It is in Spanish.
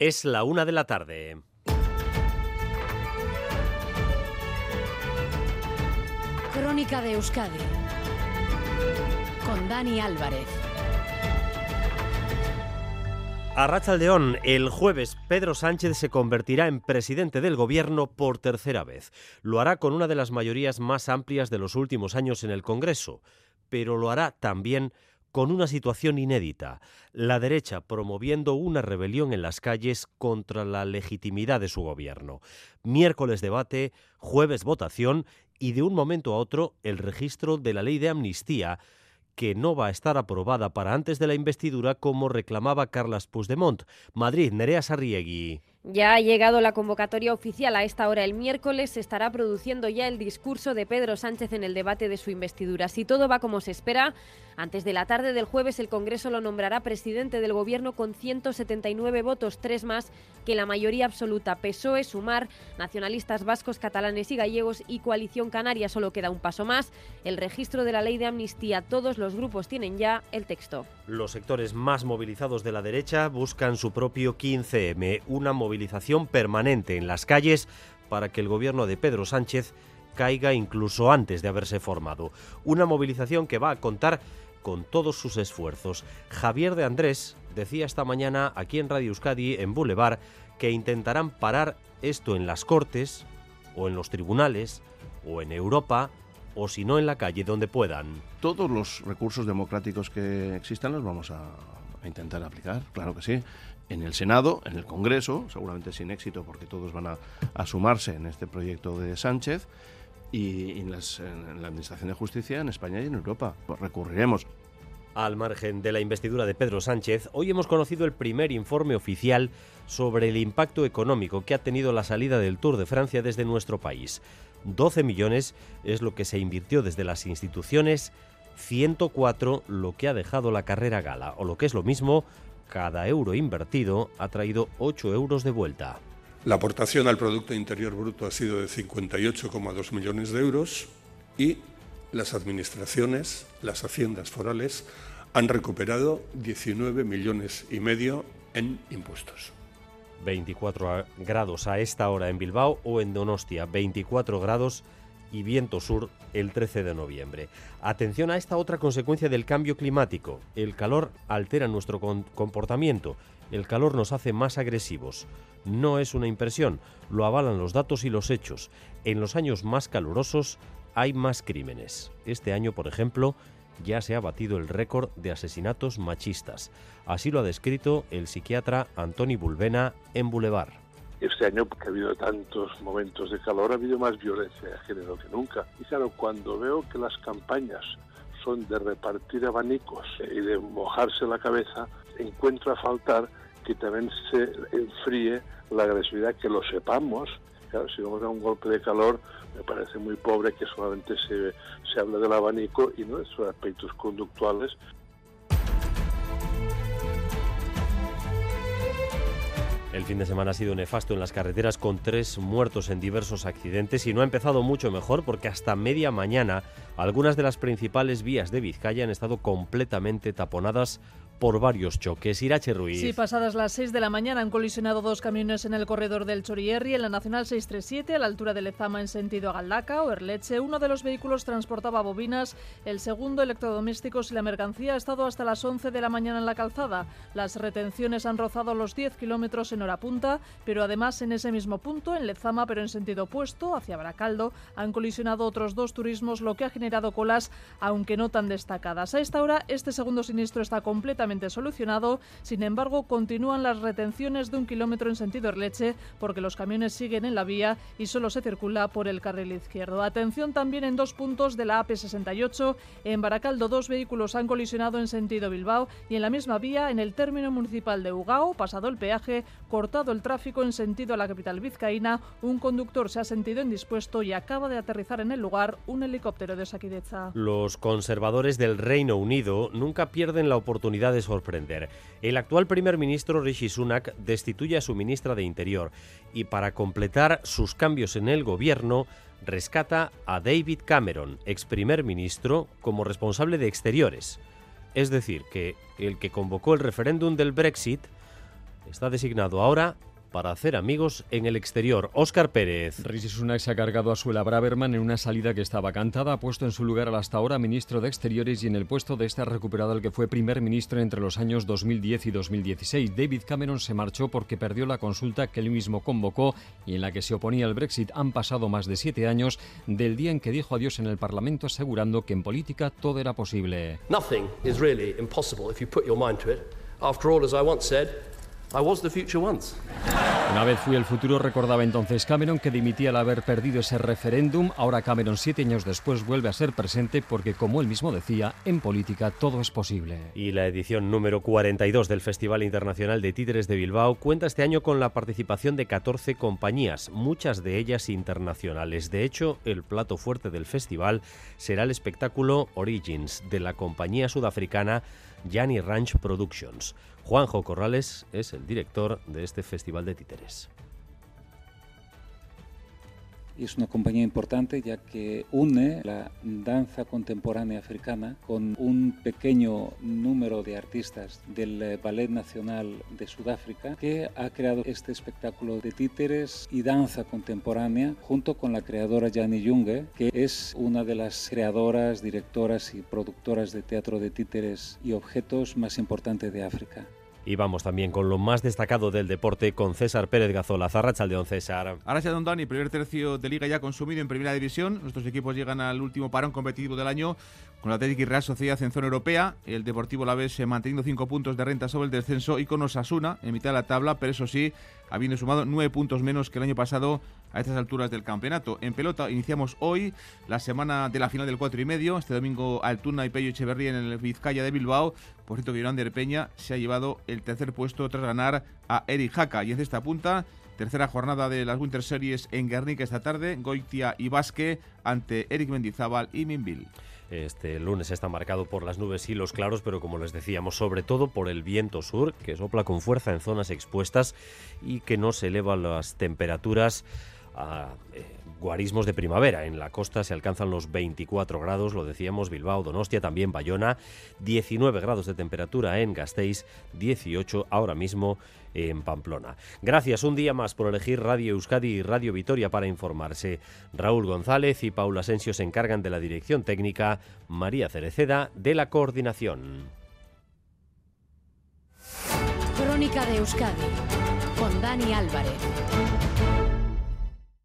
Es la una de la tarde. Crónica de Euskadi con Dani Álvarez. A Rachaldeón, el jueves Pedro Sánchez se convertirá en presidente del gobierno por tercera vez. Lo hará con una de las mayorías más amplias de los últimos años en el Congreso, pero lo hará también con una situación inédita, la derecha promoviendo una rebelión en las calles contra la legitimidad de su gobierno. Miércoles debate, jueves votación y de un momento a otro el registro de la ley de amnistía que no va a estar aprobada para antes de la investidura como reclamaba Carlas Puigdemont. Madrid, Nerea Sarriegui. Ya ha llegado la convocatoria oficial a esta hora el miércoles. Se estará produciendo ya el discurso de Pedro Sánchez en el debate de su investidura. Si todo va como se espera, antes de la tarde del jueves el Congreso lo nombrará presidente del Gobierno con 179 votos, tres más que la mayoría absoluta. PSOE, Sumar, nacionalistas vascos, catalanes y gallegos y Coalición Canaria. Solo queda un paso más. El registro de la ley de amnistía. Todos los grupos tienen ya el texto. Los sectores más movilizados de la derecha buscan su propio 15M, una movilización permanente en las calles para que el gobierno de Pedro Sánchez caiga incluso antes de haberse formado. Una movilización que va a contar con todos sus esfuerzos. Javier de Andrés decía esta mañana aquí en Radio Euskadi, en Boulevard, que intentarán parar esto en las Cortes o en los tribunales o en Europa o si no en la calle donde puedan. Todos los recursos democráticos que existan los vamos a, a intentar aplicar, claro que sí. En el Senado, en el Congreso, seguramente sin éxito porque todos van a, a sumarse en este proyecto de Sánchez y en, las, en, la Administración de Justicia en España y en Europa. Pues recurriremos. Al margen de la investidura de Pedro Sánchez, hoy hemos conocido el primer informe oficial sobre el impacto económico que ha tenido la salida del Tour de Francia desde nuestro país. 12 millones es lo que se invirtió desde las instituciones, 104 lo que ha dejado la carrera gala, o lo que es lo mismo, cada euro invertido ha traído 8 euros de vuelta. La aportación al Producto Interior Bruto ha sido de 58,2 millones de euros y las administraciones, las haciendas forales, han recuperado 19 millones y medio en impuestos. 24 grados a esta hora en Bilbao o en Donostia, 24 grados y viento sur el 13 de noviembre. Atención a esta otra consecuencia del cambio climático. El calor altera nuestro comportamiento. El calor nos hace más agresivos. No es una impresión, lo avalan los datos y los hechos. En los años más calurosos hay más crímenes. Este año, por ejemplo, ya se ha batido el récord de asesinatos machistas. Así lo ha descrito el psiquiatra Antoni Bulbena en Boulevard. Este año, que ha habido tantos momentos de calor, ha habido más violencia de género que nunca. Y claro, cuando veo que las campañas son de repartir abanicos y de mojarse la cabeza, encuentro a faltar que también se enfríe la agresividad, que lo sepamos. Claro, si vamos a un golpe de calor, me parece muy pobre que solamente se, se hable del abanico y no de sus aspectos conductuales. El fin de semana ha sido nefasto en las carreteras con tres muertos en diversos accidentes y no ha empezado mucho mejor porque hasta media mañana algunas de las principales vías de Vizcaya han estado completamente taponadas por varios choques. Irache Ruiz. Sí, pasadas las 6 de la mañana han colisionado dos camiones en el corredor del Chorierri, en la Nacional 637, a la altura de Lezama en sentido Galdaca o Erleche. Uno de los vehículos transportaba bobinas, el segundo electrodomésticos y la mercancía ha estado hasta las 11 de la mañana en la calzada. Las retenciones han rozado los 10 kilómetros en hora punta, pero además en ese mismo punto, en Lezama, pero en sentido opuesto, hacia Baracaldo, han colisionado otros dos turismos, lo que ha generado colas, aunque no tan destacadas. A esta hora, este segundo siniestro está completamente solucionado. Sin embargo, continúan las retenciones de un kilómetro en sentido Erleche porque los camiones siguen en la vía y solo se circula por el carril izquierdo. Atención también en dos puntos de la AP68. En Baracaldo, dos vehículos han colisionado en sentido Bilbao y en la misma vía, en el término municipal de Ugao, pasado el peaje, cortado el tráfico en sentido a la capital vizcaína, un conductor se ha sentido indispuesto y acaba de aterrizar en el lugar un helicóptero de Saquideza. Los conservadores del Reino Unido nunca pierden la oportunidad de sorprender. El actual primer ministro Rishi Sunak destituye a su ministra de Interior y para completar sus cambios en el gobierno rescata a David Cameron, ex primer ministro, como responsable de exteriores. Es decir, que el que convocó el referéndum del Brexit está designado ahora para hacer amigos en el exterior. Óscar Pérez. Rishi Sunak se ha cargado a Suela Braverman en una salida que estaba cantada, ha puesto en su lugar al hasta ahora ministro de Exteriores y en el puesto de este ha recuperado al que fue primer ministro entre los años 2010 y 2016. David Cameron se marchó porque perdió la consulta que él mismo convocó y en la que se oponía al Brexit. Han pasado más de siete años del día en que dijo adiós en el Parlamento asegurando que en política todo era posible. Nothing is really impossible if you put your mind to it. After all, as I once said, I was the future once. Una vez fui el futuro, recordaba entonces Cameron que dimitía al haber perdido ese referéndum. Ahora Cameron, siete años después, vuelve a ser presente porque, como él mismo decía, en política todo es posible. Y la edición número 42 del Festival Internacional de Títeres de Bilbao cuenta este año con la participación de 14 compañías, muchas de ellas internacionales. De hecho, el plato fuerte del festival será el espectáculo Origins de la compañía sudafricana Yanni Ranch Productions. Juanjo Corrales es el director de este festival de títeres. Es una compañía importante ya que une la danza contemporánea africana con un pequeño número de artistas del eh, Ballet Nacional de Sudáfrica que ha creado este espectáculo de títeres y danza contemporánea junto con la creadora Jani Junge, que es una de las creadoras, directoras y productoras de teatro de títeres y objetos más importantes de África. Y vamos también con lo más destacado del deporte con César Pérez Gazola. Zarrachaldeón, César. Arracha Don Dani, primer tercio de liga ya consumido en primera división. Nuestros equipos llegan al último parón competitivo del año con la Atlético y Real Sociedad en zona europea. El Deportivo La Vez manteniendo cinco puntos de renta sobre el descenso y con Osasuna en mitad de la tabla, pero eso sí, habiendo sumado nueve puntos menos que el año pasado a estas alturas del campeonato. En pelota iniciamos hoy la semana de la final del 4 y medio. Este domingo Altuna y Pello Echeverría en el Vizcaya de Bilbao. Por cierto, que de Peña se ha llevado el tercer puesto tras ganar a Eric Jaca. Y es esta punta, tercera jornada de las Winter Series en Guernica esta tarde. Goitia y Basque ante Eric Mendizábal y Minville. Este lunes está marcado por las nubes y los claros, pero como les decíamos, sobre todo por el viento sur, que sopla con fuerza en zonas expuestas y que no se elevan las temperaturas a eh, guarismos de primavera. En la costa se alcanzan los 24 grados, lo decíamos, Bilbao, Donostia, también Bayona, 19 grados de temperatura en Gasteiz, 18 ahora mismo en Pamplona. Gracias un día más por elegir Radio Euskadi y Radio Vitoria para informarse. Raúl González y Paula Asensio se encargan de la dirección técnica, María Cereceda de la coordinación. Crónica de Euskadi con Dani Álvarez.